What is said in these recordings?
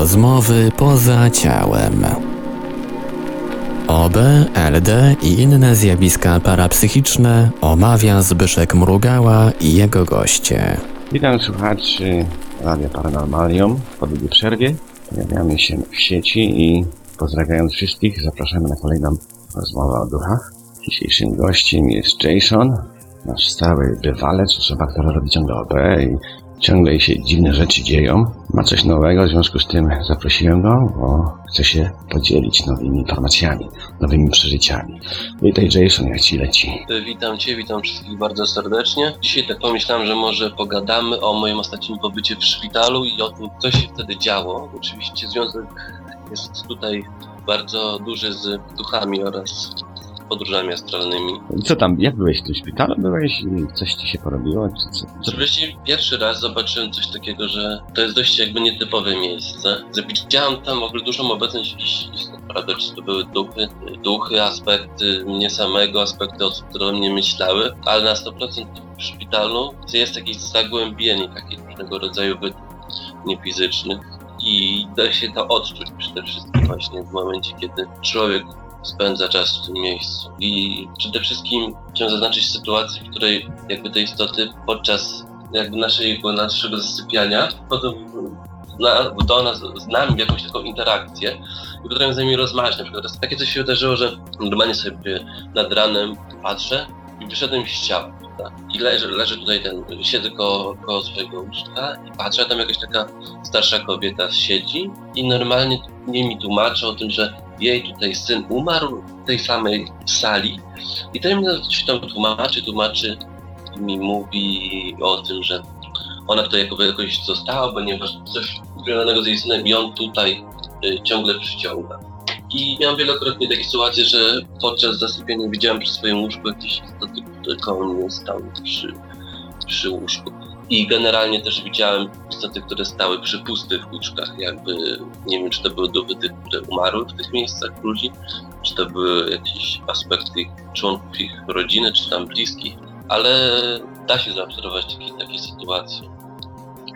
Rozmowy poza ciałem. OB, LD i inne zjawiska parapsychiczne omawia Zbyszek Mrugała i jego goście. Witam słuchaczy Radia Paranormalium po długiej przerwie. Pojawiamy się w sieci i pozdrawiając wszystkich zapraszamy na kolejną rozmowę o duchach. Dzisiejszym gościem jest Jason, nasz stały bywalec, osoba, która robi ciągle OB i ciągle się dziwne rzeczy dzieją. Ma coś nowego, w związku z tym zaprosiłem go, bo chce się podzielić nowymi informacjami, nowymi przeżyciami. Witaj Jason, jak ci leci? Witam Cię, witam wszystkich bardzo serdecznie. Dzisiaj tak pomyślałem, że może pogadamy o moim ostatnim pobycie w szpitalu i o tym, co się wtedy działo. Oczywiście związek jest tutaj bardzo duży z duchami oraz podróżami astralnymi. Co tam, jak byłeś w tym szpitalu? Byłeś coś ci się porobiło? Czy co? Oczywiście pierwszy raz zobaczyłem coś takiego, że to jest dość jakby nietypowe miejsce. Widziałem tam w ogóle dużą obecność jakichś prawda? Czy to były duchy, duchy, aspekty mnie samego, aspekty osób, które o mnie myślały, ale na 100% w szpitalu jest jakieś zagłębienie takich różnego rodzaju bytów niefizycznych i da się to odczuć przede wszystkim właśnie w momencie, kiedy człowiek spędza czas w tym miejscu. I przede wszystkim chciałem zaznaczyć sytuację, w której jakby te istoty podczas jakby naszego, naszego zasypiania wchodzą do nas, z nami jakąś taką interakcję i potrafią z nami rozmawiać. Na przykład takie coś się wydarzyło, że normalnie sobie nad ranem patrzę i wyszedłem z ciała. I leżę, leżę tutaj ten, siedzę koło, koło swojego łóżka i patrzę, tam jakaś taka starsza kobieta siedzi i normalnie nie mi tłumaczy o tym, że jej tutaj syn umarł w tej samej sali i mi coś tam tłumaczy, tłumaczy mi mówi o tym, że ona tutaj jakoby jakoś została, ponieważ coś związanego z jej synem i on tutaj y, ciągle przyciąga. I miałem wielokrotnie takie sytuacje, że podczas zasypiania widziałem przy swoim łóżku jakieś istoty, które koło mnie stały przy, przy łóżku. I generalnie też widziałem istoty, które stały przy pustych łóżkach, jakby nie wiem, czy to były duchy tych, które umarły w tych miejscach ludzi, czy to były jakieś aspekty ich- członków ich rodziny, czy tam bliskich, ale da się zaobserwować takie, takie sytuacje.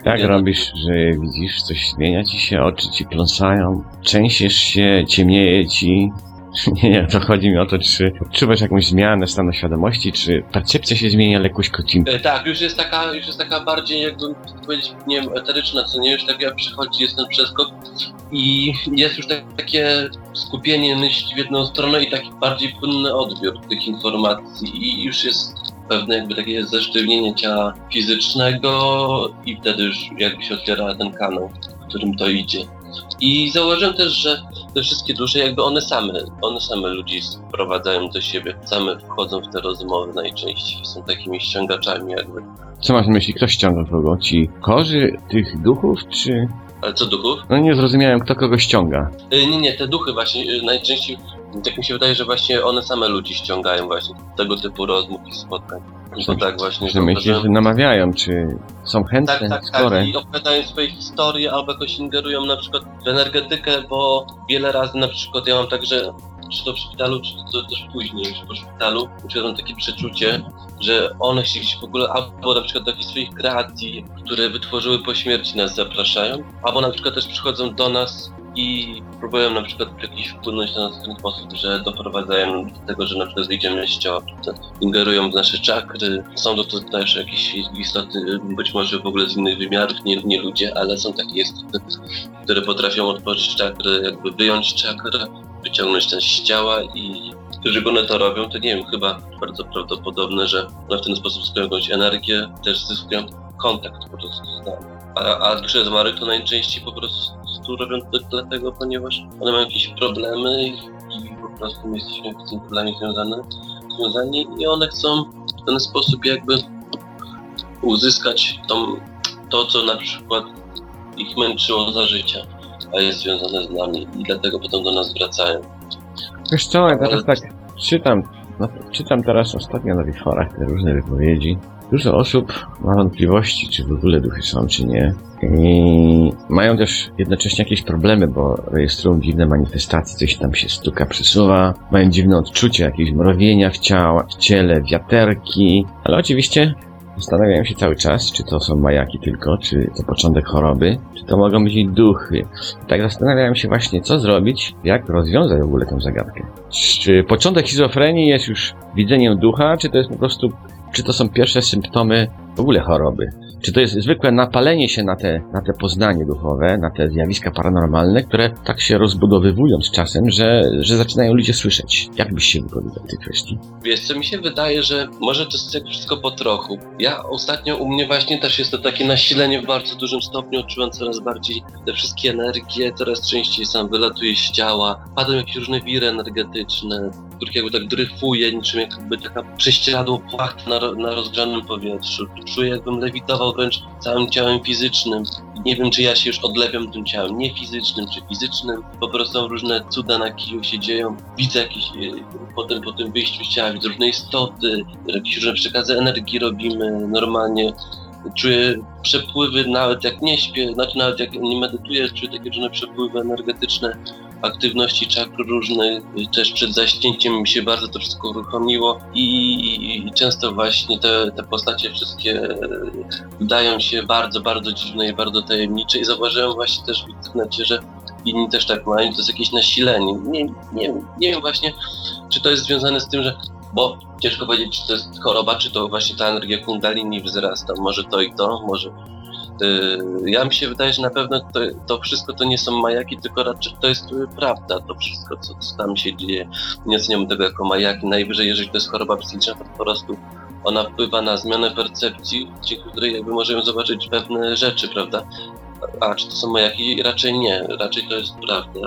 No. robisz, że widzisz, coś zmienia ci się, oczy ci pląsają, trzęsiesz się, ciemnieje ci? Nie, nie, to chodzi mi o to, czy odczuwasz jakąś zmianę stanu świadomości, czy percepcja się zmienia lekkość E, tak, już jest taka, już jest taka bardziej, jakby powiedzieć, nie wiem, eteryczna, co nie, już tak jak przychodzi, jest ten przeskok i jest już tak, takie skupienie myśli w jedną stronę i taki bardziej płynny odbiór tych informacji i już jest pewne jakby takie zesztywnienie ciała fizycznego i wtedy już jakby się otwiera ten kanał, w którym to idzie. I zauważyłem też, że te wszystkie dusze jakby one same, one same ludzi sprowadzają do siebie, same wchodzą w te rozmowy najczęściej, są takimi ściągaczami jakby. Co masz na myśli, kto ściąga kogo? Ci korzy tych duchów, czy... Ale co duchów? No nie zrozumiałem, kto kogo ściąga. Y, nie, nie, te duchy właśnie y, najczęściej, tak mi się wydaje, że właśnie one same ludzi ściągają właśnie tego typu rozmów i spotkań. I to tak właśnie Że myślisz, że namawiają, czy są chętne, Tak, tak, skore? tak. I opowiadają swoje historie albo jakoś ingerują na przykład w energetykę, bo wiele razy na przykład ja mam tak, że czy to w szpitalu, czy to też później już po szpitalu, mam takie przeczucie, że one się gdzieś w ogóle albo na przykład do jakichś swoich kreacji, które wytworzyły po śmierci nas zapraszają, albo na przykład też przychodzą do nas i próbują na przykład jakiś wpłynąć na nas w ten sposób, że doprowadzają do tego, że na przykład wyjdziemy z ciała, ingerują w nasze czakry. Są to też jakieś istoty, być może w ogóle z innych wymiarów, nie, nie ludzie, ale są takie istoty, które potrafią otworzyć czakry, jakby wyjąć czakrę, wyciągnąć ten z ciała i którzy one to robią, to nie wiem, chyba bardzo prawdopodobne, że w ten sposób zyskują jakąś energię, też zyskują kontakt po prostu z nami. A, a dusze zmarłych to najczęściej po prostu robią to dlatego, ponieważ one mają jakieś problemy i, po prostu my jesteśmy z tym problemem związane, związani i one chcą w ten sposób jakby uzyskać tą, to, co na przykład ich męczyło za życia, a jest związane z nami i dlatego potem do nas wracają. Wiesz co, ja teraz tak czytam, no, czytam teraz ostatnio na tych forach te różne wypowiedzi. Dużo osób ma wątpliwości, czy w ogóle duchy są, czy nie. I mają też jednocześnie jakieś problemy, bo rejestrują dziwne manifestacje, coś tam się stuka, przesuwa. Mają dziwne odczucia, jakieś mrowienia w, ciała, w ciele, wiaterki. Ale oczywiście Zastanawiałem się cały czas, czy to są majaki tylko, czy to początek choroby, czy to mogą być i duchy. Tak zastanawiałem się właśnie, co zrobić, jak rozwiązać w ogóle tę zagadkę. Czy początek schizofrenii jest już widzeniem ducha, czy to jest po prostu, czy to są pierwsze symptomy w ogóle choroby? Czy to jest zwykłe napalenie się na te, na te poznanie duchowe, na te zjawiska paranormalne, które tak się rozbudowywują z czasem, że, że zaczynają ludzie słyszeć? Jak byś się wypowiedział w tej kwestii? Wiesz co, mi się wydaje, że może to jest tak wszystko po trochu. Ja ostatnio u mnie właśnie też jest to takie nasilenie w bardzo dużym stopniu, odczuwam coraz bardziej te wszystkie energie, coraz częściej sam wylatuję z ciała, padną jakieś różne wiry energetyczne, których jakby tak dryfuje, niczym jakby taka prześcieradło płachta na, na rozgrzanym powietrzu. Czuję jakbym lewitował wręcz całym ciałem fizycznym. Nie wiem, czy ja się już odlepiam tym ciałem nie fizycznym, czy fizycznym. Po prostu różne cuda na kiju się dzieją. Widzę jakieś, e, potem po tym wyjściu z ciała, widzę różne istoty, jakieś różne przekazy energii robimy normalnie. Czuję przepływy nawet jak nie śpię, znaczy nawet jak nie medytuję, czuję takie różne przepływy energetyczne aktywności czakr różnych, też przed zaśnięciem mi się bardzo to wszystko uruchomiło i, i często właśnie te, te postacie wszystkie e, wydają się bardzo, bardzo dziwne i bardzo tajemnicze i zauważyłem właśnie też w internecie, że inni też tak mają, to jest jakieś nasilenie. Nie, nie, nie wiem właśnie, czy to jest związane z tym, że bo ciężko powiedzieć, czy to jest choroba, czy to właśnie ta energia kundalini wzrasta, może to i to, może Yy, Ja mi się wydaje, że na pewno to, to wszystko to nie są majaki, tylko raczej to jest yy, prawda, to wszystko, co, co tam się dzieje. Nie oceniamy tego jako majaki. Najwyżej, jeżeli to jest choroba psychiczna, to po prostu ona wpływa na zmianę percepcji, dzięki której jakby możemy zobaczyć pewne rzeczy, prawda? A czy to są majaki? Raczej nie, raczej to jest prawda.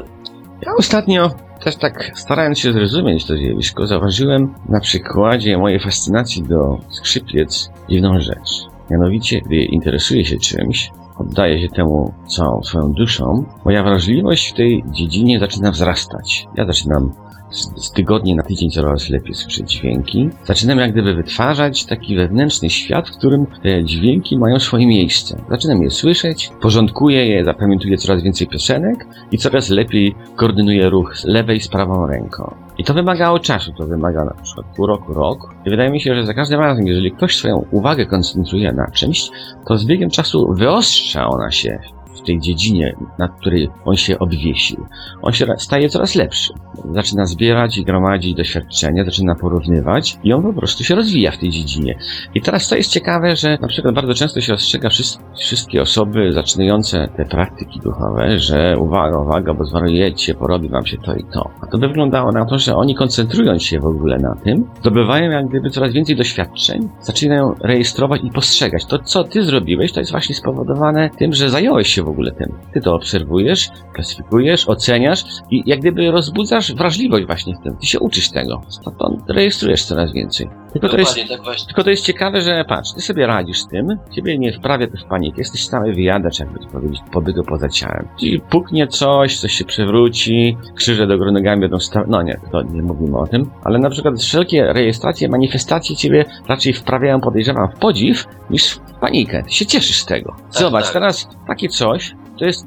Ja ostatnio też tak starając się zrozumieć to zjawisko, zauważyłem na przykładzie mojej fascynacji do skrzypiec dziwną rzecz. Mianowicie, gdy interesuję się czymś, oddaję się temu całą swoją duszą, moja wrażliwość w tej dziedzinie zaczyna wzrastać. Ja zaczynam z, z tygodnia na tydzień coraz lepiej słyszeć dźwięki. Zaczynam jak gdyby wytwarzać taki wewnętrzny świat, w którym te dźwięki mają swoje miejsce. Zaczynam je słyszeć, porządkuję je, zapamiętuję coraz więcej piosenek i coraz lepiej koordynuję ruch z lewej z prawą ręką. I to wymagało czasu, to wymaga na przykład pół roku, rok. I wydaje mi się, że za każdym razem, jeżeli ktoś swoją uwagę koncentruje na czymś, to z biegiem czasu wyostrza ona się w tej dziedzinie, na której on się obwiesił. On się staje coraz lepszy. Zaczyna zbierać i gromadzić doświadczenia, zaczyna porównywać i on po prostu się rozwija w tej dziedzinie. I teraz to jest ciekawe, że na przykład bardzo często się ostrzega wszys- wszystkie osoby zaczynające te praktyki duchowe, że uwaga, uwaga, bo zwariujecie, porobi wam się to i to. A to by wyglądało na to, że oni koncentrując się w ogóle na tym, zdobywają jak gdyby coraz więcej doświadczeń, zaczynają rejestrować i postrzegać. To, co ty zrobiłeś, to jest właśnie spowodowane tym, że zająłeś się w ogóle tym. Ty to obserwujesz, klasyfikujesz, oceniasz i jak gdyby rozbudzasz wrażliwość właśnie w tym. Ty się uczysz tego. Stąd rejestrujesz coraz więcej. Tylko to jest tak właśnie. tylko to jest ciekawe, że patrz, ty sobie radzisz z tym, ciebie nie wprawia to w panikę, jesteś cały wyjadacz, jakby to powiedzieć, pobytu poza ciałem. Czyli puknie coś, coś się przewróci, krzyże do góry nogami będą sta- no nie, to nie mówimy o tym, ale na przykład wszelkie rejestracje, manifestacje ciebie raczej wprawiają, podejrzewam, w podziw niż w panikę. Ty się cieszysz z tego. Zobacz, tak. teraz takie coś, to jest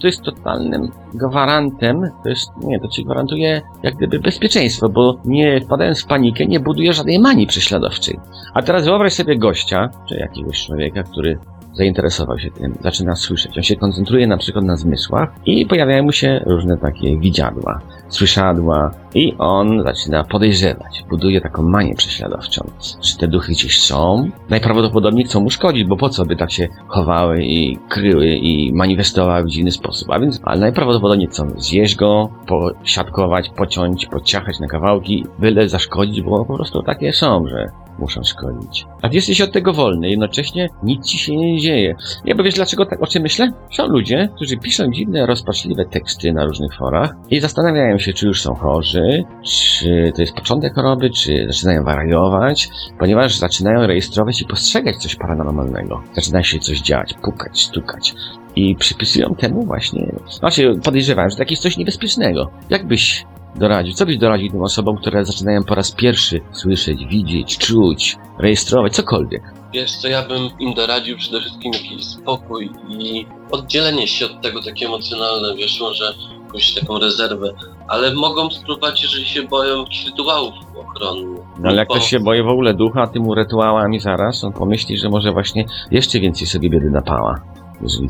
to jest totalnym gwarantem, to jest, nie, to ci gwarantuje jak gdyby bezpieczeństwo, bo nie wpadając w panikę, nie budujesz żadnej manii prześladowczej. A teraz wyobraź sobie gościa, czy jakiegoś człowieka, który zainteresował się tym, zaczyna słyszeć. On się koncentruje na przykład na zmysłach i pojawiają mu się różne takie widziadła, słyszadła i on zaczyna podejrzewać, buduje taką manię prześladowczą. Czy te duchy gdzieś są? Najprawdopodobniej chcą mu szkodzić, bo po co by tak się chowały i kryły i manifestowały w dziwny sposób. A więc, ale najprawdopodobniej chcą zjeść go, posiadkować, pociąć, pociachać na kawałki, byle zaszkodzić, bo po prostu takie są, że muszą szkodzić. A ty jesteś od tego wolny, jednocześnie nic ci się nie dzieje. Ja bo wiesz dlaczego tak o czym myślę? Są ludzie, którzy piszą dziwne, rozpaczliwe teksty na różnych forach i zastanawiają się, czy już są chorzy, czy to jest początek choroby, czy zaczynają wariować, ponieważ zaczynają rejestrować i postrzegać coś paranormalnego. Zaczyna się coś dziać, pukać, stukać. I przypisują temu właśnie, znaczy podejrzewam, że to jakieś coś niebezpiecznego. Jakbyś doradził? Co byś doradził tym osobom, które zaczynają po raz pierwszy słyszeć, widzieć, czuć, rejestrować, cokolwiek? Wiesz co, ja bym im doradził przede wszystkim jakiś spokój i oddzielenie się od tego takie emocjonalne, wiesz, może jakąś taką rezerwę, ale mogą spróbować, jeżeli się boją jakichś rytuałów ochronnych. No ale jak Bo- ktoś się boi w ogóle ducha, tym mu rytuałami zaraz, on pomyśli, że może właśnie jeszcze więcej sobie biedy napała. Jeżeli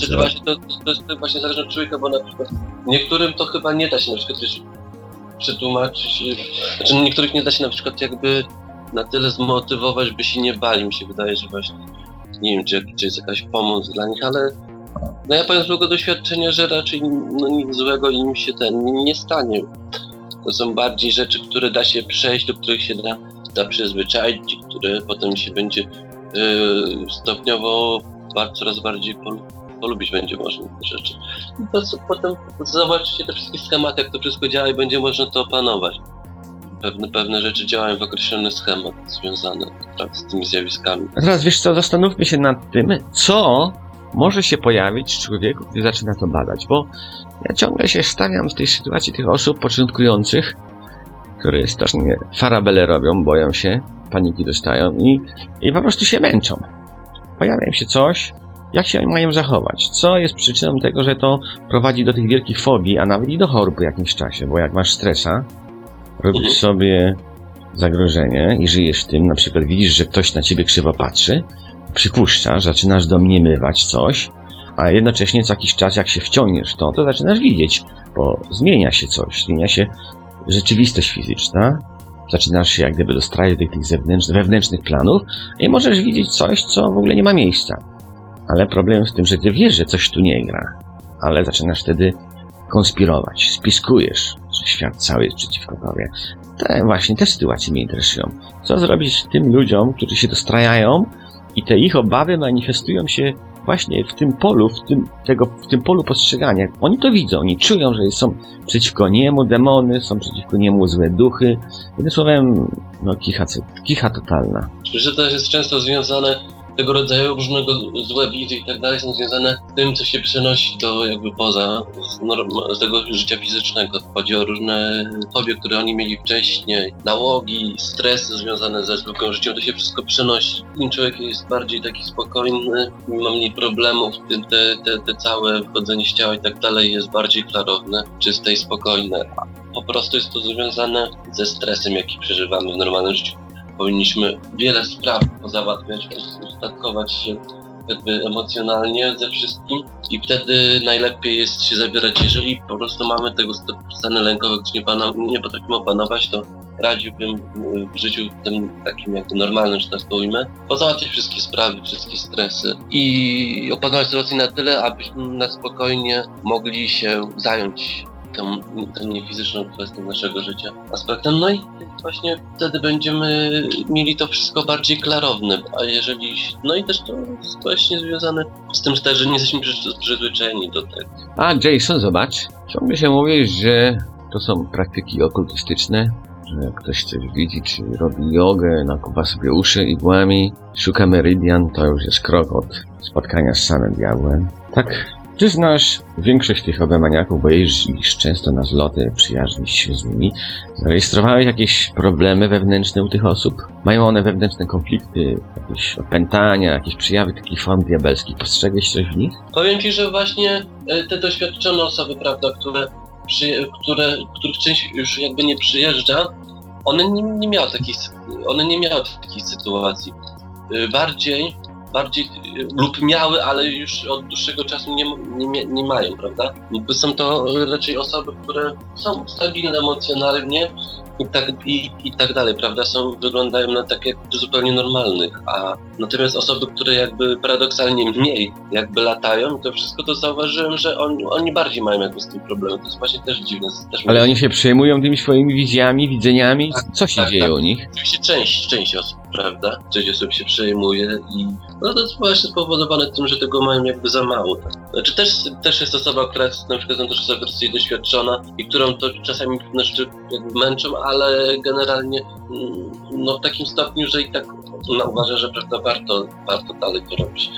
że zrobi. właśnie to, to jest to właśnie zależy od człowieka, bo na przykład niektórym to chyba nie da się na przykład wiesz, przetłumaczyć, znaczy niektórych nie da się na przykład jakby na tyle zmotywować, by się nie bali. Mi się wydaje, że właśnie nie wiem, czy, czy jest jakaś pomoc dla nich, ale no ja powiem z tego doświadczenia, że raczej no, nic złego im się ten nie stanie. To są bardziej rzeczy, które da się przejść, do których się da, da przyzwyczaić, które potem się będzie yy, stopniowo coraz bardziej pol, polubić będzie można te rzeczy. I po prostu potem zobaczycie te wszystkie schematy, jak to wszystko działa i będzie można to opanować. Pewne, pewne rzeczy działają w określony schemat związane tak, z tymi zjawiskami. A teraz wiesz co, zastanówmy się nad tym, co może się pojawić w człowieku, gdy zaczyna to badać, bo ja ciągle się stawiam w tej sytuacji tych osób początkujących, które strasznie farabele robią, boją się, paniki dostają i, i po prostu się męczą. Pojawia im się coś, jak się oni mają zachować? Co jest przyczyną tego, że to prowadzi do tych wielkich fobii, a nawet i do chorób po jakimś czasie, bo jak masz stresa, robisz Mhm. sobie zagrożenie i żyjesz w tym, na przykład widzisz, że ktoś na ciebie krzywo patrzy, przypuszczasz, zaczynasz domniemywać coś, a jednocześnie co jakiś czas, jak się wciągniesz w to, to zaczynasz widzieć, bo zmienia się coś, zmienia się rzeczywistość fizyczna, zaczynasz się jak gdyby dostrajać do tych zewnętrznych, wewnętrznych planów i możesz widzieć coś, co w ogóle nie ma miejsca. Ale problem w tym, że ty wiesz, że coś tu nie gra, ale zaczynasz wtedy konspirować, spiskujesz, że świat cały jest przeciwko tobie. Te właśnie te sytuacje mnie interesują. Co zrobić tym ludziom, którzy się dostrajają i te ich obawy manifestują się właśnie w tym polu, w tym, tego, w tym polu postrzegania. Oni to widzą, oni czują, że są przeciwko niemu demony, są przeciwko niemu złe duchy. Jednym słowem, no kicha, kicha totalna. Że to jest często związane, tego rodzaju różnego złe wizje i tak dalej są związane z tym, co się przenosi do jakby poza, z, tego życia fizycznego. Chodzi o różne fobie, które oni mieli wcześniej, nałogi, stresy związane ze zwykłym życiem, to się wszystko przenosi. Im człowiek jest bardziej taki spokojny, ma mniej problemów, te, te, te całe wchodzenie z ciała i tak dalej jest bardziej klarowne, czyste i spokojne. Po prostu jest to związane ze stresem, jaki przeżywamy w normalnym życiu powinniśmy wiele spraw pozałatwiać, ustatkować się jakby emocjonalnie ze wszystkim i wtedy najlepiej jest się zabierać, jeżeli po prostu mamy tego st- stany lękowe, które nie, pana- nie potrafimy opanować, to radziłbym y, w życiu tym takim jakby normalnym, że tak to ujmę, pozałatwiać wszystkie sprawy, wszystkie stresy i opanować sytuację na tyle, abyśmy na spokojnie mogli się zająć tą, tą niefizyczną kwestią naszego życia, aspektem. No i właśnie wtedy będziemy mieli to wszystko bardziej klarowne, a jeżeli, no i też to jest właśnie związane z tym, że nie jesteśmy przyz- przyzwyczajeni do tego. A Jason, zobacz, ciągle się mówi, że to są praktyki okultystyczne, że ktoś coś widzi, czy robi jogę, nakuwa sobie uszy igłami, szuka meridian, to już jest krok od spotkania z samym diabłem. Tak, ty znasz większość tych obemaniaków, bo jeździsz często na zloty, przyjaźnisz się z nimi. Zarejestrowałeś jakieś problemy wewnętrzne u tych osób? Mają one wewnętrzne konflikty, jakieś opętania, jakieś przejawy takich form diabelskich? Postrzegłeś coś w nich? Powiem Ci, że właśnie e, te doświadczone osoby, prawda, które, przy, które, których część już jakby nie przyjeżdża, one nie, nie miały takiej, sy- one nie miały takiej sytuacji. E, Bardziej, bardziej e, lub miały, ale już od dłuższego czasu nie, nie, nie mają, prawda? Jakby Są to raczej osoby, które są stabilne emocjonalnie i tak, i, i tak dalej, prawda? Są, wyglądają na takie zupełnie normalnych, a natomiast osoby, które jakby paradoksalnie mniej jakby latają, to wszystko to zauważyłem, że oni, oni bardziej mają jakby z tym problem. To jest właśnie też dziwne. Też Ale oni się przejmują tymi swoimi wizjami, widzeniami? Co się tak, dzieje tak. u nich? Oczywiście część, część osób, prawda? Część osób się przejmuje i no to jest właśnie spowodowane tym, że tego mają jakby za mało. Znaczy też, też jest osoba, która jest na przykład bardziej doświadczona i którą to czasami rzeczy jakby męczą, ale generalnie mm, no w takim stopniu, że i tak no, uważa, że prawda, warto, warto dalej to robić.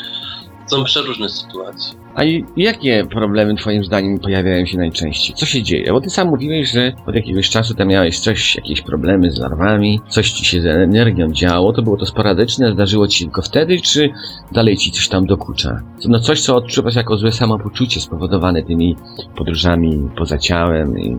Są przeróżne sytuacje. A i jakie problemy twoim zdaniem pojawiają się najczęściej? Co się dzieje? Bo ty sam mówiłeś, że od jakiegoś czasu tam miałeś coś, jakieś problemy z larwami, coś ci się z energią działo, to było to sporadyczne, zdarzyło ci się tylko wtedy, czy dalej ci coś tam dokucza? No coś, co odczuwasz jako złe samopoczucie spowodowane tymi podróżami poza ciałem, i,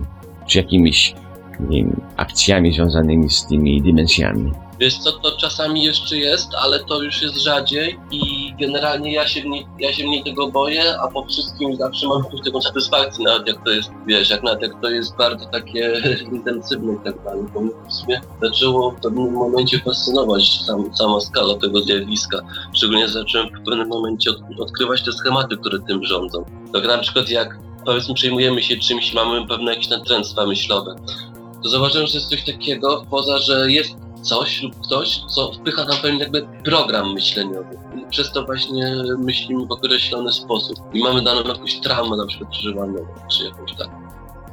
czy jakimiś wiem, akcjami związanymi z tymi dimensjami. Wiesz co, to czasami jeszcze jest, ale to już jest rzadziej i generalnie ja się mniej, ja się mniej tego boję, a po wszystkim zawsze mam jakąś taką satysfakcję, nawet jak to jest, wiesz, jak nawet jak to jest bardzo takie intensywne i tak dalej, bo mnie w sumie zaczęło w pewnym momencie fascynować sam, sama skala tego zjawiska, szczególnie zacząłem w pewnym momencie od, odkrywać te schematy, które tym rządzą. Tak na przykład jak powiedzmy przejmujemy się czymś, mamy pewne jakieś natręctwa myślowe, to zauważyłem, że jest coś takiego, poza że jest coś lub ktoś, co wpycha nam pewien jakby program myśleniowy. Przez to właśnie myślimy w określony sposób. I mamy daną jakąś traumę na przykład przeżywaną, czy jakąś taką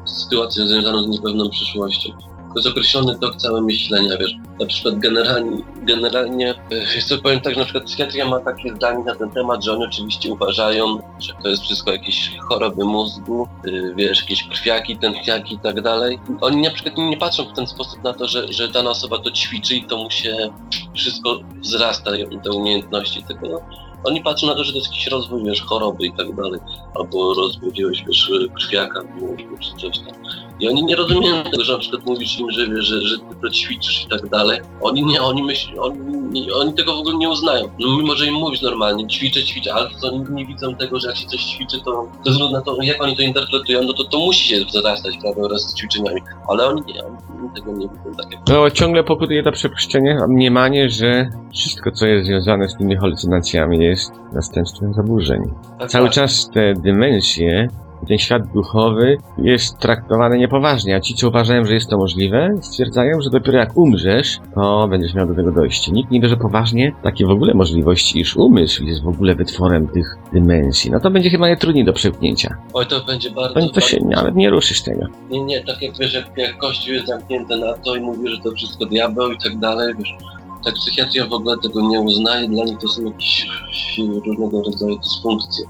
sytuację związaną z niepewną przyszłością. To jest określony tok całego myślenia, wiesz. Na przykład generalnie, generalnie e, wiesz co, powiem tak, że na przykład psychiatria ma takie zdanie na ten temat, że oni oczywiście uważają, że to jest wszystko jakieś choroby mózgu, y, wiesz, jakieś krwiaki, tętniaki i tak dalej. Oni na przykład nie patrzą w ten sposób na to, że, że dana osoba to ćwiczy i to mu się wszystko wzrasta, te umiejętności tego. No. Oni patrzą na to, że to jest jakiś rozwój, wiesz, choroby i tak dalej, albo rozwój wiesz, krwiaka mózgu, czy coś tam. I oni nie rozumieją tego, że na przykład mówisz im, że, że, że ty to ćwiczysz i tak dalej. Oni nie, oni myślą, oni, oni tego w ogóle nie uznają. No mimo, że im mówisz normalnie, ćwiczę, ćwiczę, ale to oni nie widzą tego, że jak się coś ćwiczy, to bez względu na to, jak oni to interpretują, no to to musi się wzrastać, prawda, wraz z ćwiczeniami. Ale oni nie, oni tego nie widzą tak jak No, ciągle pokutuje to przepuszczenie, mniemanie, że wszystko, co jest związane z tymi halucynacjami, jest następstwem zaburzeń. tak, Cały tak. czas te dymensje, ten świat duchowy jest traktowany niepoważnie, a ci, co uważają, że jest to możliwe, stwierdzają, że dopiero jak umrzesz, to będziesz miał do tego dojście. Nikt nie bierze poważnie takie w ogóle możliwości, iż umysł jest w ogóle wytworem tych dymensji. No to będzie chyba najtrudniej do przełknięcia. Oj, to będzie bardzo... To, to się bardzo- nawet nie ruszysz tego. Nie, nie, tak jak wiesz, jak, jak Kościół jest zamknięty na to i mówi, że to wszystko diabeł i tak dalej, wiesz, tak psychiatria w ogóle tego nie uznaje, dla nich to są jakieś różnego rodzaju dysfunkcje.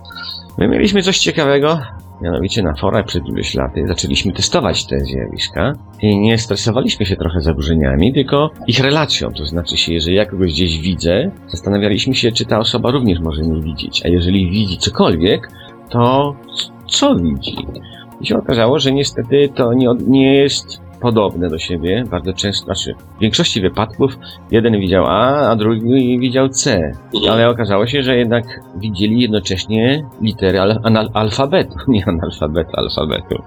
My mieliśmy coś ciekawego, mianowicie na forach przed iluś laty zaczęliśmy testować te zjawiska i nie stresowaliśmy się trochę zaburzeniami, tylko ich relacją. To znaczy się, jeżeli ja kogoś gdzieś widzę, zastanawialiśmy się, czy ta osoba również może mnie widzieć. A jeżeli widzi cokolwiek, to co widzi? I się okazało, że niestety to nie, nie jest podobne do siebie. Bardzo często, znaczy w większości wypadków jeden widział A, a drugi widział C. Ale okazało się, że jednak widzieli jednocześnie litery al anal alfabetu, nie analfabetu, alfabetu.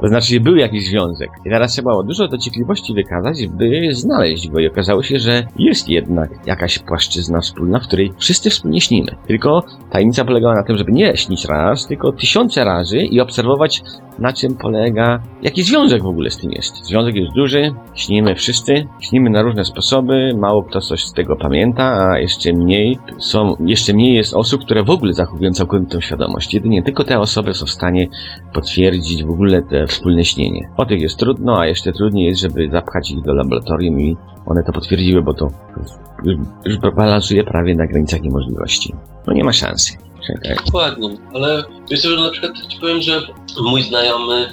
To znaczy, że był jakiś związek. I teraz trzeba było dużo dociekliwości wykazać, by znaleźć go. I okazało się, że jest jednak jakaś płaszczyzna wspólna, w której wszyscy wspólnie śnimy. Tylko tajemnica polegała na tym, żeby nie śnić raz, tylko tysiące razy i obserwować, na czym polega, jaki związek w ogóle z tym jest. Związek jest duży, śnimy wszyscy, śnimy na różne sposoby, mało kto coś z tego pamięta, a jeszcze mniej są, jeszcze mniej jest osób, które w ogóle zachowują całkowitą świadomość. Jedynie tylko te osoby są w stanie potwierdzić w ogóle te wspólne śnienie. O tych jest trudno, a jeszcze trudniej jest, żeby zapchać ich do laboratorium i one to potwierdziły, bo to już, już balansuje prawie na granicach niemożliwości. No nie ma szansy. Czekaj. Dokładnie, ale wiesz, że na przykład ci powiem, że mój znajomy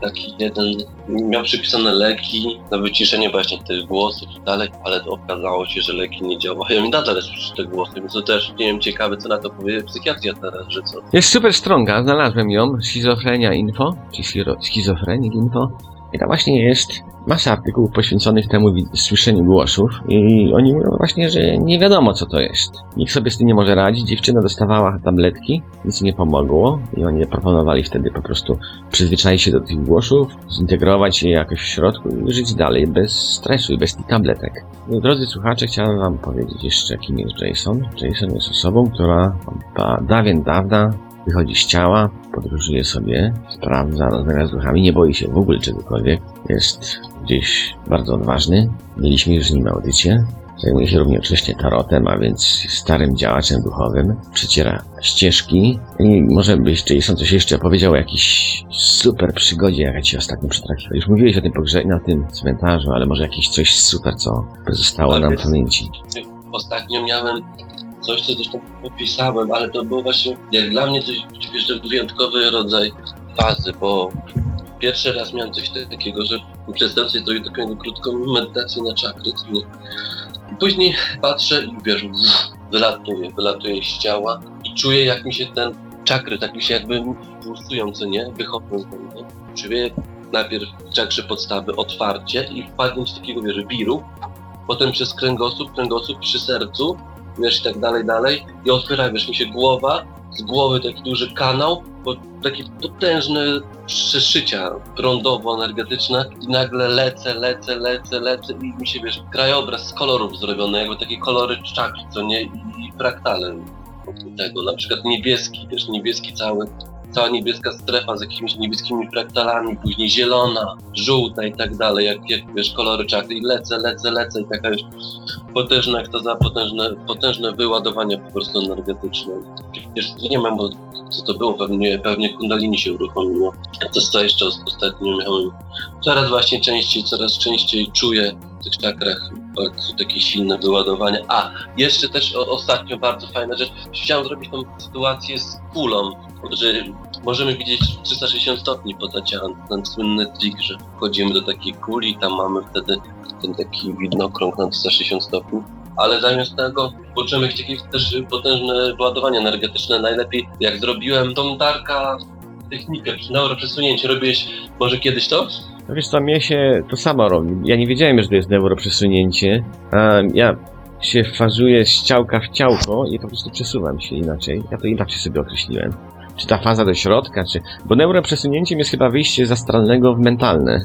taki jeden miał przypisane leki na wyciszenie właśnie tych głosów i dalej, ale okazało się, że leki nie działają i nadal słyszy te głosy, więc to też nie wiem, ciekawe co na to powie psychiatria teraz, że co. Jest super stronga, znalazłem ją, schizofrenia info, czy schizofrenik info. I tam właśnie jest masa artykułów poświęconych temu słyszeniu głosów i oni mówią właśnie, że nie wiadomo co to jest. Nikt sobie z tym nie może radzić, dziewczyna dostawała tabletki, nic nie pomogło i oni proponowali wtedy po prostu przyzwyczaić się do tych głosów, zintegrować je jakoś w środku i żyć dalej bez stresu i bez tych tabletek. No, Drodzy słuchacze, chciałem wam powiedzieć jeszcze, kim jest Jason. Jason jest osobą, która od dawien dawna wychodzi z ciała, podróżuje sobie, sprawdza, rozmawia z duchami, nie boi się w ogóle czegokolwiek. Jest gdzieś bardzo odważny. Mieliśmy już z nim audycję. Zajmuje się równocześnie tarotem, a więc starym działaczem duchowym. Przeciera ścieżki. I może byś Jason coś jeszcze powiedział o jakiejś super przygodzie, jaka ci ostatnio przytrafiła. Już mówiłeś o tym pogrze na tym cmentarzu, ale może jakieś coś super, co pozostało Tak nam w pamięci. Ostatnio miałem coś, co zresztą opisałem, ale to było właśnie, jak dla mnie coś wiesz, wyjątkowy rodzaj fazy, bo pierwszy raz miałem coś takiego, że przedstawię sobie taką krótką medytację na czakry, później patrzę i wiesz, wylatuje, wylatuje z ciała i czuję jak mi się ten czakry, tak mi się jakby pulsują, co nie, wychodzą z mnie. Czuję najpierw czakrze podstawy otwarcie i wpadnięcie takiego, wiesz, wiru, potem przez kręgosłup, kręgosłup przy sercu, wiesz, i tak dalej, dalej. I otwiera, wiesz, mi się głowa, z głowy taki duży kanał, bo takie potężne przeszycia prądowo-energetyczne. I nagle lecę, lecę, lecę, lecę i mi się, wiesz, krajobraz z kolorów zrobiony, jakby takie kolory czakr, co nie, i fraktale tego, na przykład niebieski, wiesz, niebieski cały, cała niebieska strefa z jakimiś niebieskimi fraktalami, później zielona, żółta i tak dalej, jak, jak wiesz, kolory czakry i lecę, lecę, lecę i taka już potężna, jak to za potężne, potężne wyładowanie po prostu energetyczne. Przecież nie wiem, bo co to było, pewnie, pewnie kundalini się uruchomiło. To co jeszcze ostatnio miałem. Coraz właśnie częściej, coraz częściej czuję tych czakrach bardzo takie silne wyładowanie. A, jeszcze też o, ostatnio bardzo fajna rzecz. Chciałem zrobić tą sytuację z kulą, że możemy widzieć 360 stopni podaciany, ten słynny trik, że wchodzimy do takiej kuli tam mamy wtedy ten taki widnokrąg na 360 stopni. Ale zamiast tego poczułem jakieś też potężne wyładowanie energetyczne. Najlepiej jak zrobiłem tą Darka technikę, neuroprzesunięcie. Robiłeś może kiedyś to? No wiesz co, mnie się to samo robi. Ja nie wiedziałem, że to jest neuroprzesunięcie, a ja się fazuję z ciałka w ciałko i po prostu przesuwam się inaczej. Ja to inaczej sobie określiłem. Czy ta faza do środka, czy... Bo neuroprzesunięciem jest chyba wyjście z astralnego w mentalne.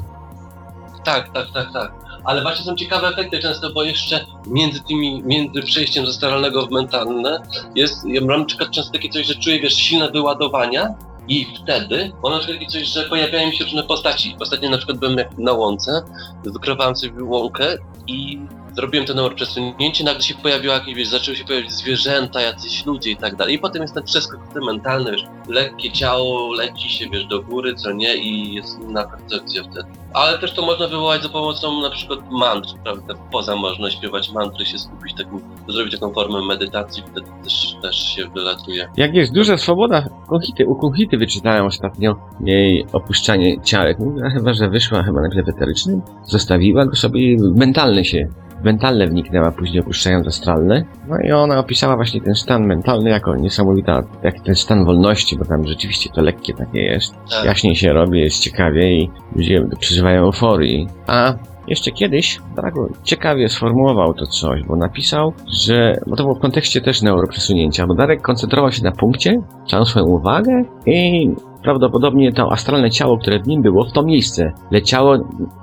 Tak, tak, tak, tak. Ale właśnie są ciekawe efekty często, bo jeszcze między tymi, między przejściem z astralnego w mentalne jest, ja mam często takie coś, że czuję, wiesz, silne wyładowania i wtedy mam na przykład coś, że pojawiają się różne postaci. Ostatnio na przykład byłem na łące, wykrowałem sobie łąkę i zrobiłem to numer przesunięcie, nagle się pojawiło jakieś, wiesz, zaczęły się pojawiać zwierzęta, jacyś ludzie i tak dalej. I potem jest ten przeskok ten mentalny, wiesz, lekkie ciało leci się, wiesz, do góry, co nie, i jest inna percepcja wtedy. Ale też to można wywołać za pomocą na przykład mantr, prawda? Poza można śpiewać mantry, się skupić, taką, zrobić taką formę medytacji, wtedy też, też się wylatuje. Jak jest duża swoboda, Konchity, u Konchity wyczytałem ostatnio jej opuszczanie ciałek. Chyba, że wyszła chyba na w eterycznym, zostawiła go sobie i mentalne się mentalne wniknęła, później opuszczając astralne. No i ona opisała właśnie ten stan mentalny jako niesamowita, jak ten stan wolności, bo tam rzeczywiście to lekkie takie jest. Tak. Jaśniej się robi, jest ciekawie i ludzie przeżywają euforii. A jeszcze kiedyś Drago ciekawie sformułował to coś, bo napisał, że, bo to było w kontekście też neuroprzesunięcia, bo Darek koncentrował się na punkcie, całą swoją uwagę i prawdopodobnie to astralne ciało, które w nim było, w to miejsce leciało,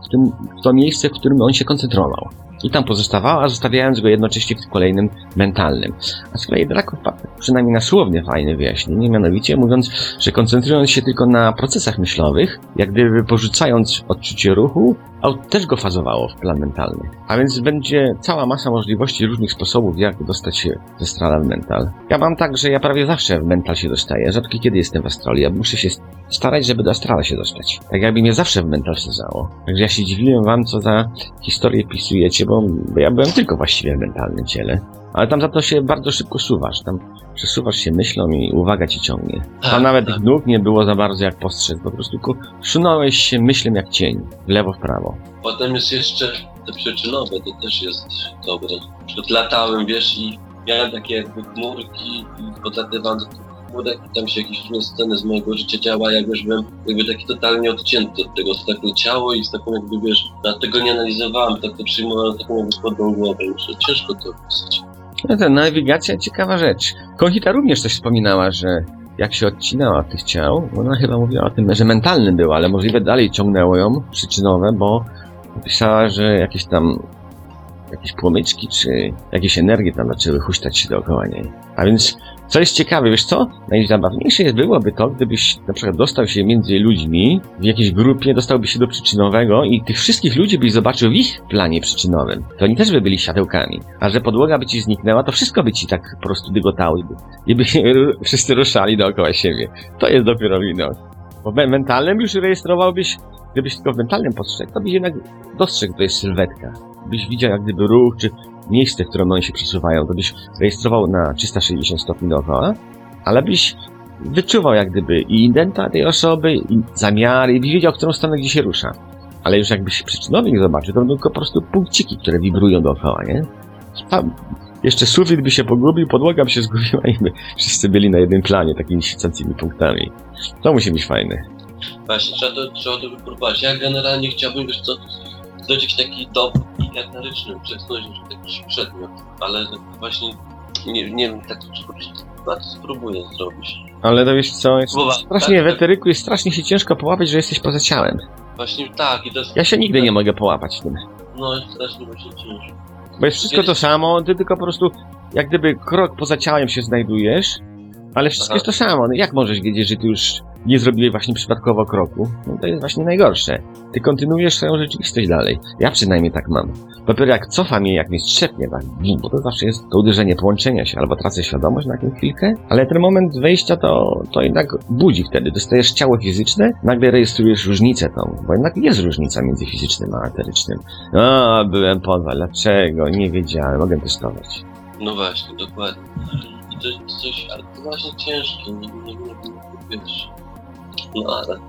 w, tym, w to miejsce, w którym on się koncentrował. I tam pozostawało, a zostawiając go jednocześnie w kolejnym mentalnym. A z kolei Draco wpadł przynajmniej na słownie fajne wyjaśnienie, mianowicie mówiąc, że koncentrując się tylko na procesach myślowych, jak gdyby porzucając odczucie ruchu, auto też go fazowało w plan mentalny. A więc będzie cała masa możliwości różnych sposobów, jak dostać się ze astrala w mental. Ja mam tak, że ja prawie zawsze w mental się dostaję, rzadko kiedy jestem w astrali. Ja muszę się starać, żeby do astrala się dostać. Tak jakby mnie zawsze w mental sadzało. Także ja się dziwiłem wam, co za historię pisujecie, bo ja byłem tylko właściwie w mentalnym ciele. Ale tam za to się bardzo szybko suwasz. Tam przesuwasz się myślą i uwaga ci ciągnie. Tam Tak, nawet tak. nóg nie było za bardzo jak postrzeg. Po prostu ku- szunąłeś się myślą jak cień. W lewo, w prawo. Potem jest jeszcze te przyczynowe, to też jest dobre. Przykład latałem, wiesz, i miałem takie jakby chmurki i podlatywałem do tych chmurek i tam się jakieś różne sceny z mojego życia działa, jak już byłem jakby taki totalnie odcięty od tego, to tak leciało i z taką jakby, wiesz, ja tego nie analizowałem, tak to przyjmowałem taką jakby chłodną głowę, że ciężko to opisać. No to nawigacja ciekawa rzecz. Konchita również coś wspominała, że jak się odcinała od tych ciał, ona chyba mówiła o tym, że mentalny był, ale możliwe dalej ciągnęło ją przyczynowe, bo napisała, że jakieś tam jakieś płomyczki, czy jakieś energie tam zaczęły huśtać się dookoła niej. A więc, co jest ciekawe, wiesz co? Najzabawniejsze byłoby to, gdybyś na przykład dostał się między ludźmi w jakiejś grupie, dostałby się do przyczynowego i tych wszystkich ludzi byś zobaczył w ich planie przyczynowym. To oni też by byli światełkami. A że podłoga by ci zniknęła, to wszystko by ci tak po prostu dygotało i by, i by wszyscy ruszali dookoła siebie. To jest dopiero widok. Bo mentalnym już rejestrowałbyś, gdybyś tylko w mentalnym postrzegł, to byś jednak dostrzegł, to jest sylwetka. Byś widział jak gdyby ruch, czy miejsce, w którym oni się przesuwają, to byś rejestrował na 360 stopni dookoła, ale byś wyczuwał jak gdyby i indenta tej osoby, i zamiary, i byś wiedział, w którą stronę gdzie się rusza. Ale już jakbyś przyczynownik zobaczył, to będą tylko po prostu punkciki, które wibrują dookoła, nie? Jeszcze sufit by się pogubił, podłoga by się zgubiła i by wszyscy byli na jednym planie, takimi świecącymi punktami. To musi być fajne. Właśnie, trzeba to, trzeba to wypróbować. Ja generalnie chciałbym, wiesz co, zrobić jakiś taki dom eteryczny, przesunąć jakiś przedmiot, ale właśnie nie, nie wiem, tak to spróbuję zrobić. Ale to wiesz co, jest Słowa, strasznie tak, w tak. eteryku jest strasznie się ciężko połapać, że jesteś poza ciałem. Właśnie tak, i to jest... Ja się nigdy nie mogę połapać w tym. No, jest strasznie właśnie ciężko. Bo jest wszystko to samo, ty tylko po prostu jak gdyby krok poza ciałem się znajdujesz, ale wszystko Aha. jest to samo. No jak możesz wiedzieć, że ty już nie zrobiłeś właśnie przypadkowo kroku? No to jest właśnie najgorsze. Ty kontynuujesz swoją rzeczywistość dalej. Ja przynajmniej tak mam. Dopiero jak cofa mnie, jak mnie strzepnie, tak, bo to zawsze jest to uderzenie połączenia się, albo tracę świadomość na jakąś chwilkę, ale ten moment wejścia to, to jednak budzi wtedy. Dostajesz ciało fizyczne, nagle rejestrujesz różnicę tą, bo jednak jest różnica między fizycznym a eterycznym. A, byłem poza, dlaczego? Nie wiedziałem, mogę testować. No właśnie, dokładnie. I to jest coś, ale to właśnie ciężkie, nie, nie, nie, nie wiesz. No ale,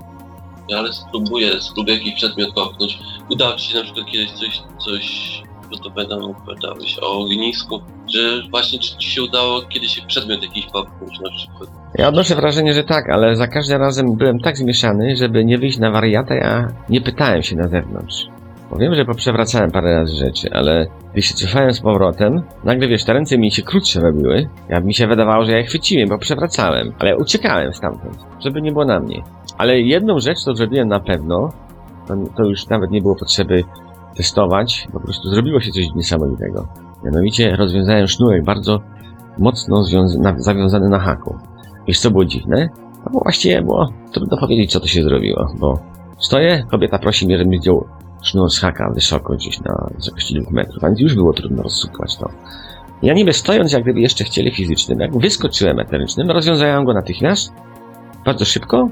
ale spróbuję, spróbuję jakiś przedmiot popchnąć. Udało ci się na przykład kiedyś coś, coś, bo to będą opowiadałeś o ognisku, że właśnie czy ci się udało kiedyś przedmiot jakiś popchnąć na przykład. Ja odnoszę wrażenie, że tak, ale za każdym razem byłem tak zmieszany, żeby nie wyjść na wariata, ja nie pytałem się na zewnątrz. Bo wiem, że poprzewracałem parę razy rzeczy, ale gdy się cofałem z powrotem, nagle wiesz, te ręce mi się krótsze robiły. Ja mi się wydawało, że ja je chwyciłem, bo przewracałem, ale uciekałem stamtąd, żeby nie było na mnie. Ale jedną rzecz to zrobiłem na pewno, to, to już nawet nie było potrzeby testować, po prostu zrobiło się coś niesamowitego. Mianowicie rozwiązałem sznurek bardzo mocno na, zawiązany na haku. Wiesz co było dziwne? No bo właściwie było trudno powiedzieć, co to się zrobiło, bo stoję, kobieta prosi mnie, żebym zdjął sznur z haka wysoko, gdzieś na wysokości dwóch metrów, a więc już było trudno rozsupłać to. Ja niby stojąc, jak gdyby jeszcze w ciele fizycznym, jak wyskoczyłem eterycznym, rozwiązałem go natychmiast, bardzo szybko,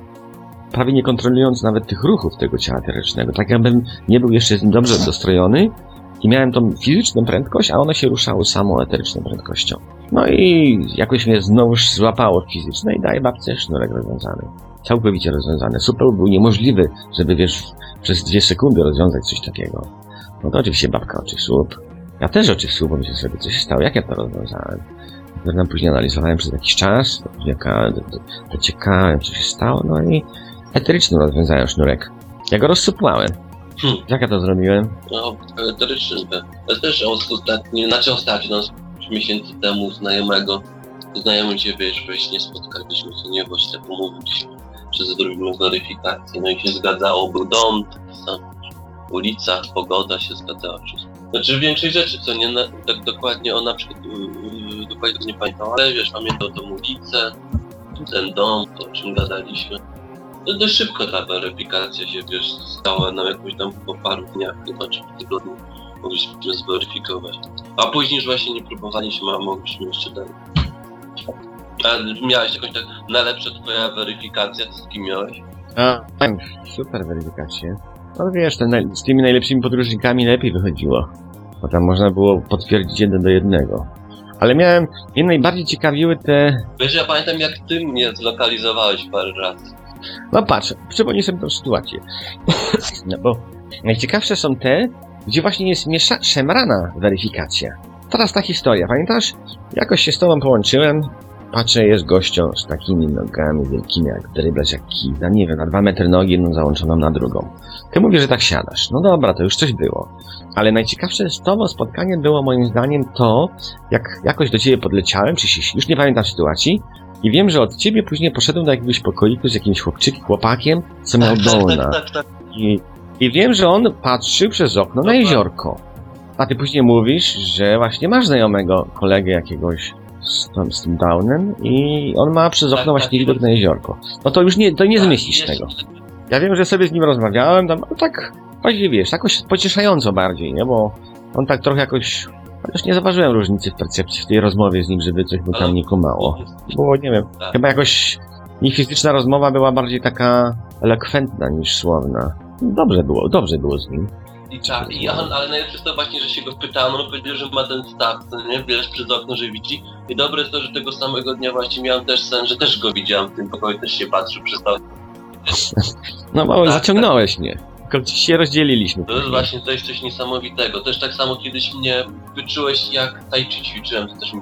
prawie nie kontrolując nawet tych ruchów tego ciała eterycznego, tak jakbym nie był jeszcze dobrze dostrojony i miałem tą fizyczną prędkość, a ono się ruszało samo eteryczną prędkością. No i jakoś mnie znowuż złapało fizyczne i daje babce sznurek rozwiązany. Całkowicie rozwiązany. Super był niemożliwy, żeby wiesz, przez dwie sekundy rozwiązać coś takiego. No to oczywiście babka oczy słup. Ja też oczy słup, bo myślę sobie, co się stało, jak ja to rozwiązałem. Potem później analizowałem przez jakiś czas, dociekałem, co się stało, no i eterycznym rozwiązałem sznurek. Ja go rozsupłałem. Hmm. Jak ja to zrobiłem? No, eteryczny. Ja też ostatnio, znaczy ostatnio, no, miesięcy temu znajomego, znajomy cię, wiesz, właśnie spotkaliśmy się, nie, bo się tak umówiliśmy, że zrobimy weryfikację, no i się zgadzało, był dom, ulica, pogoda się zgadzała, wszystko. Znaczy większość rzeczy, co nie, na, tak dokładnie, on na przykład, dokładnie nie pamiętam, ale wiesz, pamiętał tą ulicę, ten dom, to o czym gadaliśmy. No dość szybko ta weryfikacja się, wiesz, stała nam jakoś tam po paru dniach, chyba czy tygodniu mogliśmy zweryfikować. A później już właśnie nie próbowaliśmy, a mogliśmy jeszcze dalej. A miałeś jakąś tak najlepsza twoja weryfikacja, z kim miałeś? A, super weryfikację. No wiesz, ten, z tymi najlepszymi podróżnikami lepiej wychodziło. Bo tam można było potwierdzić jeden do jednego. Ale miałem, mnie najbardziej ciekawiły te... Wiesz, ja pamiętam jak ty mnie zlokalizowałeś parę razy. No patrz, przypomnij sobie tą sytuację. No bo najciekawsze są te, gdzie właśnie jest miesza- szemrana weryfikacja. Teraz ta historia, pamiętasz? Jakoś się z tobą połączyłem, patrzę, jest gością z takimi nogami wielkimi jak dryblerz, jak no nie wiem, na dwa metry nogi, jedną załączoną na drugą. Ty mówisz, że tak siadasz. No dobra, to już coś było. Ale najciekawsze z tobą spotkanie było moim zdaniem to, jak jakoś do ciebie podleciałem, czy się, już nie pamiętam sytuacji, i wiem, że od ciebie później poszedłem do jakiegoś pokoiku z jakimś chłopczykiem, chłopakiem, co miał tak, tak, dołna. tak. I, I wiem, że on patrzył przez okno na jeziorko. A ty później mówisz, że właśnie masz znajomego kolegę jakiegoś z, tam, z tym downem i on ma przez Tak, okno tak. właśnie widok na jeziorko. No to już nie, to nie Tak, zmieścisz tego. Ja wiem, że sobie z nim rozmawiałem, tam, no tak, właśnie wiesz, jakoś pocieszająco bardziej, nie? Bo on tak trochę jakoś, chociaż nie zauważyłem różnicy w percepcji w tej rozmowie z nim, żeby coś mu Ale- tam nie kumało. Było, nie wiem, Tak. chyba jakoś i fizyczna rozmowa była bardziej taka elokwentna niż słowna. Dobrze było, dobrze było z nim. I tak, i on, ale najlepsze jest to właśnie, że się go pytałem, on powiedział, że ma ten staw, nie, wiesz, przez okno, że widzi. I dobre jest to, że tego samego dnia właśnie miałem też sen, że też go widziałem w tym pokoju, też się patrzył przez to. No bo Tak, zaciągnąłeś mnie. Tylko się rozdzieliliśmy. To jest właśnie jest coś niesamowitego. Też tak samo kiedyś mnie wyczułeś, jak tai chi ćwiczyłem, to też mi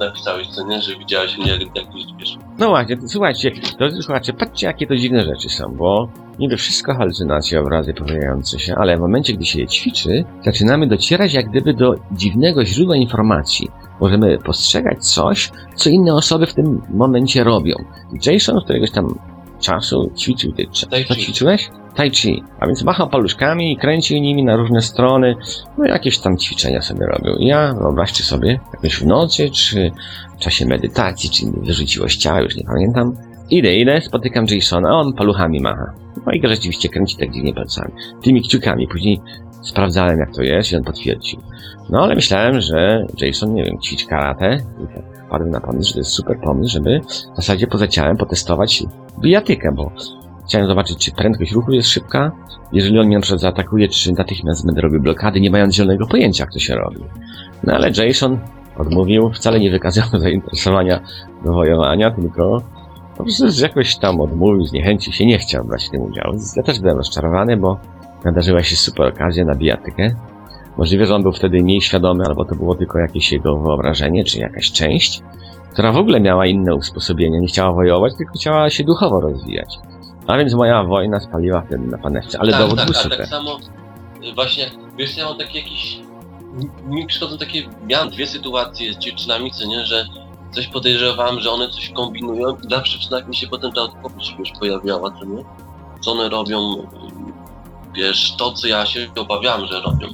napisałeś, co nie, że widziałeś mnie, jak, jak wiesz. No właśnie, słuchajcie, drodzy słuchacze, patrzcie jakie to dziwne rzeczy są, bo niby wszystko halucynacje, obrazy pojawiające się, ale w momencie, gdy się je ćwiczy, zaczynamy docierać jak gdyby do dziwnego źródła informacji. Możemy postrzegać coś, co inne osoby w tym momencie robią. Jason któregoś tam czasu ćwiczył ty. Chi. ćwiczyłeś? Tai chi. A więc machał paluszkami i kręcił nimi na różne strony. No jakieś tam ćwiczenia sobie robił. I ja, wyobraźcie sobie, jakoś w nocy, czy w czasie medytacji, czy mi wyrzuciło ciała, już nie pamiętam. Idę, idę, spotykam Jasona, a on paluchami macha. No i rzeczywiście kręci tak dziwnie palcami. Tymi kciukami. Później sprawdzałem jak to jest i on potwierdził. No ale myślałem, że Jason, nie wiem, ćwiczy karate i tak wpadłem na pomysł, że to jest super pomysł, żeby w zasadzie poza ciałem potestować bijatykę, bo chciałem zobaczyć, czy prędkość ruchu jest szybka. Jeżeli on mnie na przykład zaatakuje, czy natychmiast będę robił blokady, nie mając zielonego pojęcia, jak to się robi. No ale Jason odmówił, wcale nie wykazał zainteresowania do wojowania, tylko po prostu jakoś tam odmówił, zniechęcił się, nie chciał brać w tym udziału. Ja też byłem rozczarowany, bo nadarzyła się super okazja na bijatykę. Możliwe, że on był wtedy mniej świadomy, albo to było tylko jakieś jego wyobrażenie, czy jakaś część, która w ogóle miała inne usposobienie, nie chciała wojować, tylko chciała się duchowo rozwijać. A więc moja wojna spaliła wtedy na panewce, ale tak, dowód tak, był ale super. tak samo y, właśnie, wiesz, ja mam takie jakieś, mi przychodzą takie, miałem dwie sytuacje z dziewczynami, co nie, że coś podejrzewałem, że one coś kombinują i zawsze przynajmniej mi się potem ta odpowiedź wiesz, pojawiała, co nie, co one robią, y, wiesz, to co ja się obawiałem, że robią.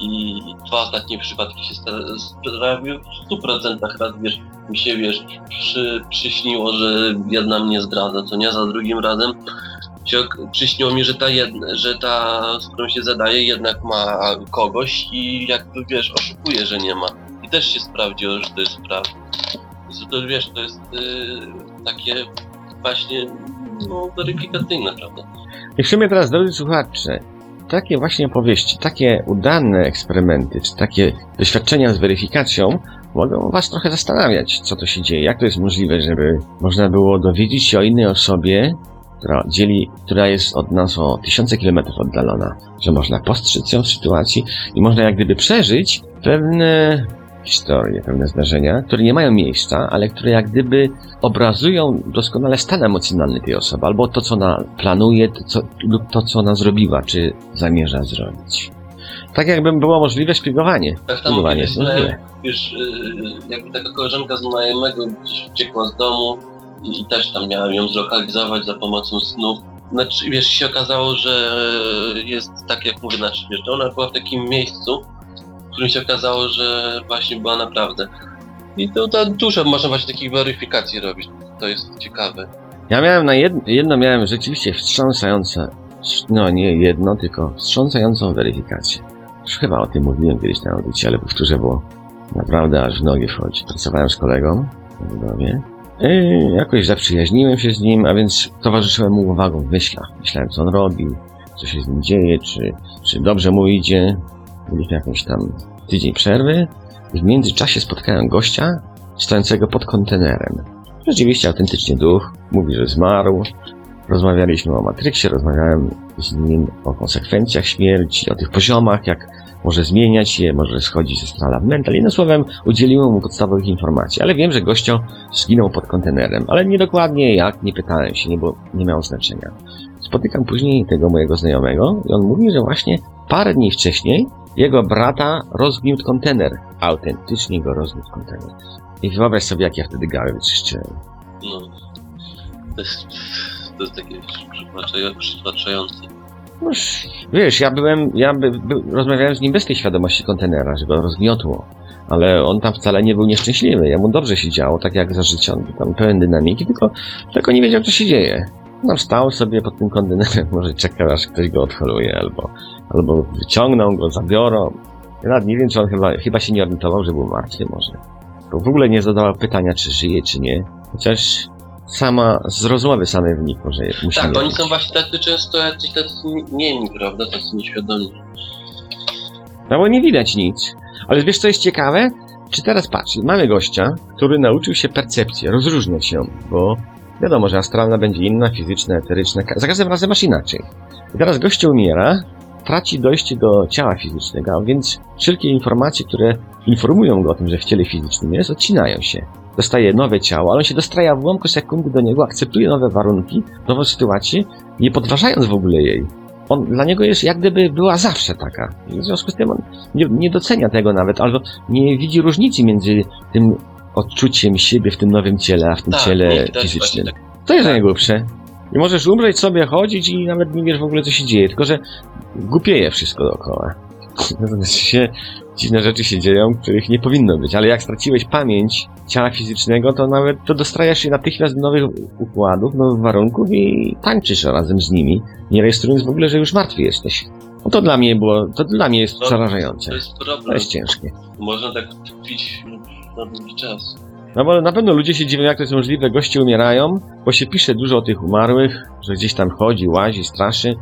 I dwa ostatnie przypadki się sprawiły w 100% raz, wiesz, mi się, wiesz, przy, przyśniło, że jedna mnie zdradza, co nie, za drugim razem przyśniło mi, że ta jedna, że ta, z którą się zadaje, jednak ma kogoś i jakby wiesz, oszukuje, że nie ma. I też się sprawdziło, że to jest prawda. Więc to wiesz, to jest y, takie właśnie no, weryfikacyjne, prawda? I sumie teraz, drodzy słuchacze, takie właśnie opowieści, takie udane eksperymenty, czy takie doświadczenia z weryfikacją mogą Was trochę zastanawiać, co to się dzieje, jak to jest możliwe, żeby można było dowiedzieć się o innej osobie, która dzieli, która jest od nas o tysiące kilometrów oddalona, że można postrzec ją w sytuacji i można jak gdyby przeżyć pewne historie, pewne zdarzenia, które nie mają miejsca, ale które jak gdyby obrazują doskonale stan emocjonalny tej osoby, albo to, co ona planuje, to, co, lub to, co ona zrobiła, czy zamierza zrobić. Tak jakby było możliwe szpiegowanie. Tak samo Szpiegowanie jest możliwe. znałem, wiesz, y, jakby taka koleżanka znajomego gdzieś uciekła z domu i, i też tam miałem ją zlokalizować za pomocą snów. Znaczy, wiesz, się okazało, że jest tak jak mówię, znaczy, wiesz, że ona była w takim miejscu, którym się okazało, że właśnie była naprawdę. I to, to dużo można właśnie takich weryfikacji robić. To jest ciekawe. Ja miałem na jedno, jedno miałem rzeczywiście wstrząsające, no nie jedno, tylko wstrząsającą weryfikację. Już chyba o tym mówiłem kiedyś na audycji, ale powtórzę, bo naprawdę aż w nogi wchodzi. Pracowałem z kolegą w budowie. I jakoś zaprzyjaźniłem się z nim, a więc towarzyszyłem mu uwagą w myślach. Myślałem, co on robił, co się z nim dzieje, czy, czy dobrze mu idzie. Mieliśmy jakąś tam tydzień przerwy. W międzyczasie spotkałem gościa stojącego pod kontenerem. Rzeczywiście autentycznie duch, mówi, że zmarł. Rozmawialiśmy o Matrixie, rozmawiałem z nim o konsekwencjach śmierci, o tych poziomach, jak może zmieniać je, może schodzić ze strala w mental. Jednym słowem, udzieliłem mu podstawowych informacji, ale wiem, że gościo zginął pod kontenerem, ale niedokładnie jak, nie pytałem się, nie, nie miało znaczenia. Spotykam później tego mojego znajomego i on mówi, że właśnie parę dni wcześniej jego brata rozgniótł kontener. Autentycznie go rozgniótł kontener. I wyobraź sobie, jak ja wtedy gały wyczyszczyłem. No. To jest, to jest takie przytłaczające. No, wiesz, ja byłem, ja by, by, rozmawiałem z nim bez tej świadomości kontenera, że go rozgniotło. Ale on tam wcale nie był nieszczęśliwy. Jemu dobrze się działo, tak jak za życia. On był tam pełen dynamiki, tylko, tylko nie wiedział, co się dzieje. No, stał sobie pod tym kontenerem, może czekał, aż ktoś go odholuje, albo, albo wyciągną go, zabiorą. Ja nawet nie wiem, czy on chyba, chyba się nie orientował, że był martwy może. Bo w ogóle nie zadawał pytania, czy żyje, czy nie. Chociaż sama, z rozmowy samej wynikło, że musi Tak, oni są właśnie tacy często jacyś tacy niemi, prawda? Tacy nieświadomi. No bo nie widać nic. Ale wiesz, co jest ciekawe? Czy teraz patrz, mamy gościa, który nauczył się percepcji, rozróżniać ją, bo wiadomo, że astralna będzie inna, fizyczna, eteryczna, za każdym razem masz inaczej. I teraz gościu umiera, traci dojście do ciała fizycznego, a więc wszelkie informacje, które informują go o tym, że w ciele fizycznym jest, odcinają się. Dostaje nowe ciało, ale on się dostraja w ułamku sekundy do niego, akceptuje nowe warunki, nową sytuację, nie podważając w ogóle jej. On, dla niego jest jak gdyby była zawsze taka. W związku z tym on nie, nie docenia tego nawet, albo nie widzi różnicy między tym odczuciem siebie w tym nowym ciele, a w tym Tak, ciele fizycznym. tak. To jest najgłupsze. I możesz umrzeć sobie, chodzić i nawet nie wiesz w ogóle, co się dzieje, tylko że głupieje wszystko dookoła. Natomiast się, dziwne rzeczy się dzieją, których nie powinno być, ale jak straciłeś pamięć ciała fizycznego, to nawet to dostrajasz się natychmiast do nowych układów, nowych warunków i tańczysz razem z nimi, nie rejestrując w ogóle, że już martwy jesteś. No to dla mnie było, to dla mnie jest No, przerażające. To jest To problem. jest ciężkie. Można tak tkwić na długi czas. No bo na pewno ludzie się dziwią, jak to jest możliwe. Goście umierają, bo się pisze dużo o tych umarłych, że gdzieś tam chodzi, łazi, straszy,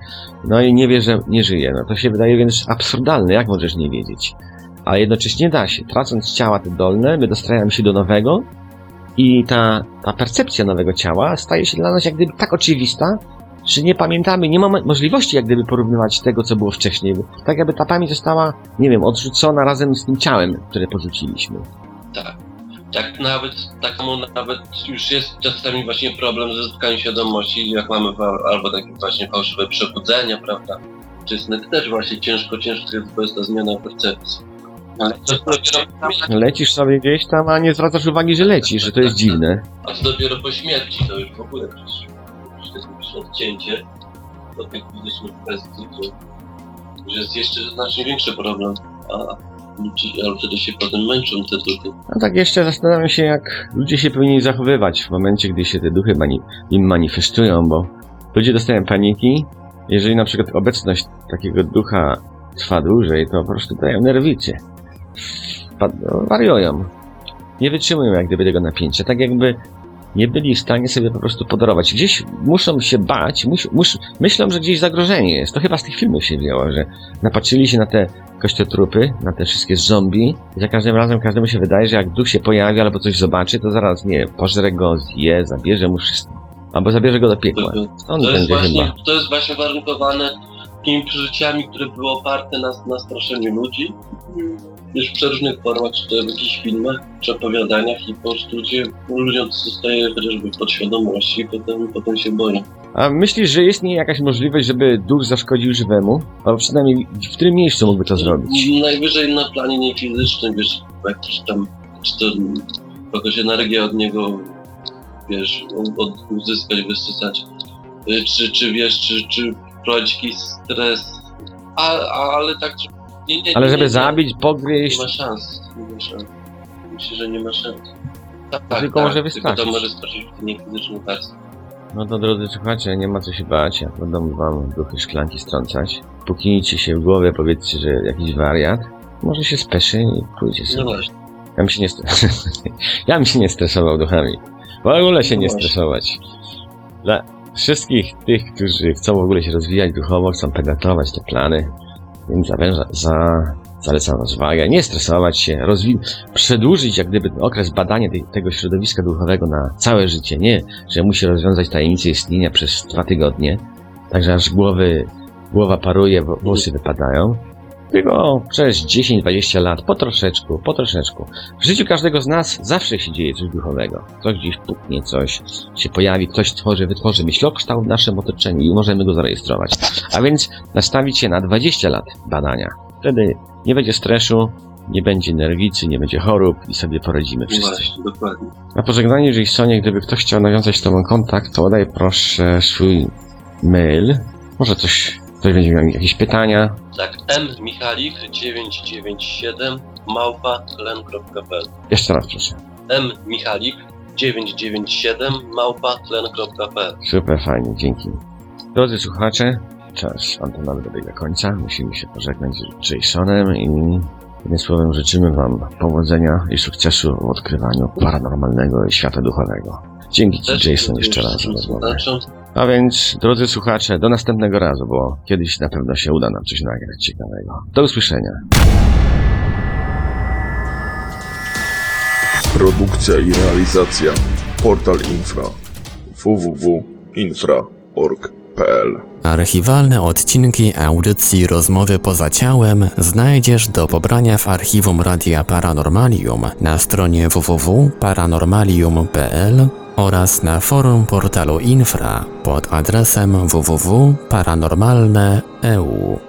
no i nie wie, że nie żyje. No to się wydaje więc absurdalne, jak możesz nie wiedzieć? Ale jednocześnie da się. Tracąc ciała te dolne, my dostrajamy się do nowego i ta, ta percepcja nowego ciała staje się dla nas jak gdyby tak oczywista, że nie pamiętamy, nie mamy możliwości jak gdyby porównywać tego, co było wcześniej. Tak jakby ta pamięć została, nie wiem, odrzucona razem z tym ciałem, które porzuciliśmy. Tak. Tak nawet, taką nawet już jest czasami właśnie problem ze zyskaniu świadomości, jak mamy albo takie właśnie fałszywe przebudzenia, prawda? Czy sny też właśnie ciężko, ciężko jest, bo jest ta zmiana percepcji. Ale to dopiero, Lecisz sobie gdzieś tam, a nie zwracasz uwagi, że lecisz, że to jest dziwne. a to dopiero po śmierci, to już w ogóle przecież już jest jakieś odcięcie od tych fizycznych kwestii, to już jest jeszcze znacznie większy problem. A ludzie, ale wtedy się potem męczą te duchy. A tak jeszcze zastanawiam się, jak ludzie się powinni zachowywać w momencie, gdy się te duchy mani im manifestują, bo ludzie dostają paniki. Jeżeli na przykład obecność takiego ducha trwa dłużej, to po prostu dają no, wariują. Nie wytrzymują jak gdyby tego napięcia. Tak jakby nie byli w stanie sobie po prostu podarować. Gdzieś muszą się bać, mus, mus, myślą, że gdzieś zagrożenie jest. To chyba z tych filmów się wzięło, że napatrzyli się na te kościotrupy, na te wszystkie zombie i za każdym razem każdemu się wydaje, że jak duch się pojawi albo coś zobaczy, to zaraz, nie wiem, pożre go, zje, zabierze mu wszystko. Albo zabierze go do piekła. On To jest, będzie właśnie, chyba. to jest właśnie warunkowane takimi przeżyciami, które były oparte na, na straszeniu ludzi. Już w przeróżnych formach, czy to w jakichś filmach, czy opowiadaniach i po prostu ludzie, ludziom zostaje chociażby w podświadomości i potem, potem się boją. A myślisz, że istnieje jakaś możliwość, żeby duch zaszkodził żywemu? Albo przynajmniej w którym miejscu mógłby to zrobić? Najwyżej na planie niefizycznym, wiesz, jakiś tam, czy to jakaś energia od niego, wiesz, od, uzyskać, wysysać, Y, czy, czy wiesz, czy, czy wprowadzić jakiś stres, a, a, ale tak, że- nie, nie, Ale nie, żeby nie, zabić, Nie pogryźć, ma szans, nie ma szans. Myślę, że nie ma szans. Tak, tak, tylko może Tylko wystarczyć. to może starczyć w no to drodzy słuchacze, nie ma co się bać, jak będą wam duchy szklanki strącać. Puknijcie się w głowę, powiedzcie, że jakiś wariat. Może się speszy i pójdzie No sobie. właśnie. Ja bym się nie, stre- ja bym się nie stresował duchami. W ogóle się No nie właśnie. stresować. Dla wszystkich tych, którzy chcą w ogóle się rozwijać duchowo, chcą penetrować te plany, więc zawęża, za, zalecam rozwagę, nie stresować się, rozwi- przedłużyć jak gdyby okres badania tego środowiska duchowego na całe życie. Nie, że musi rozwiązać tajemnicę istnienia przez dwa tygodnie, także aż głowy, głowa paruje, włosy wypadają. Tylko przez 10-20 lat, po troszeczku, po troszeczku. W życiu każdego z nas zawsze się dzieje coś duchowego. Coś gdzieś puknie, coś się pojawi, ktoś tworzy, wytworzy myślokształt w naszym otoczeniu i możemy go zarejestrować. A więc nastawić się na 20 lat badania. Wtedy nie będzie stresu, nie będzie nerwicy, nie będzie chorób i sobie poradzimy wszyscy. właśnie, dokładnie. Na pożegnanie, jeżeli Sonie, gdyby ktoś chciał nawiązać z Tobą kontakt, to podaj proszę swój mail. Może coś, ktoś będzie miał jakieś pytania. Tak, M Michalik 997 małpa len.pl Jeszcze raz proszę. M Michalik 997 małpa len.pl Super, fajnie, dzięki. Drodzy słuchacze, czas antenady dobiega końca. Musimy się pożegnać z Jasonem i jednym słowem życzymy Wam powodzenia i sukcesu w odkrywaniu paranormalnego i świata duchowego. Dzięki Ci, Jason, jeszcze raz za rozmowę. A więc, drodzy słuchacze, do następnego razu, bo kiedyś na pewno się uda nam coś nagrać ciekawego. Do usłyszenia. Produkcja i realizacja Portal Infra www.infra.org.pl Archiwalne odcinki audycji Rozmowy poza ciałem znajdziesz do pobrania w archiwum Radia Paranormalium na stronie www.paranormalium.pl oraz na forum portalu Infra pod adresem www.paranormalne.eu.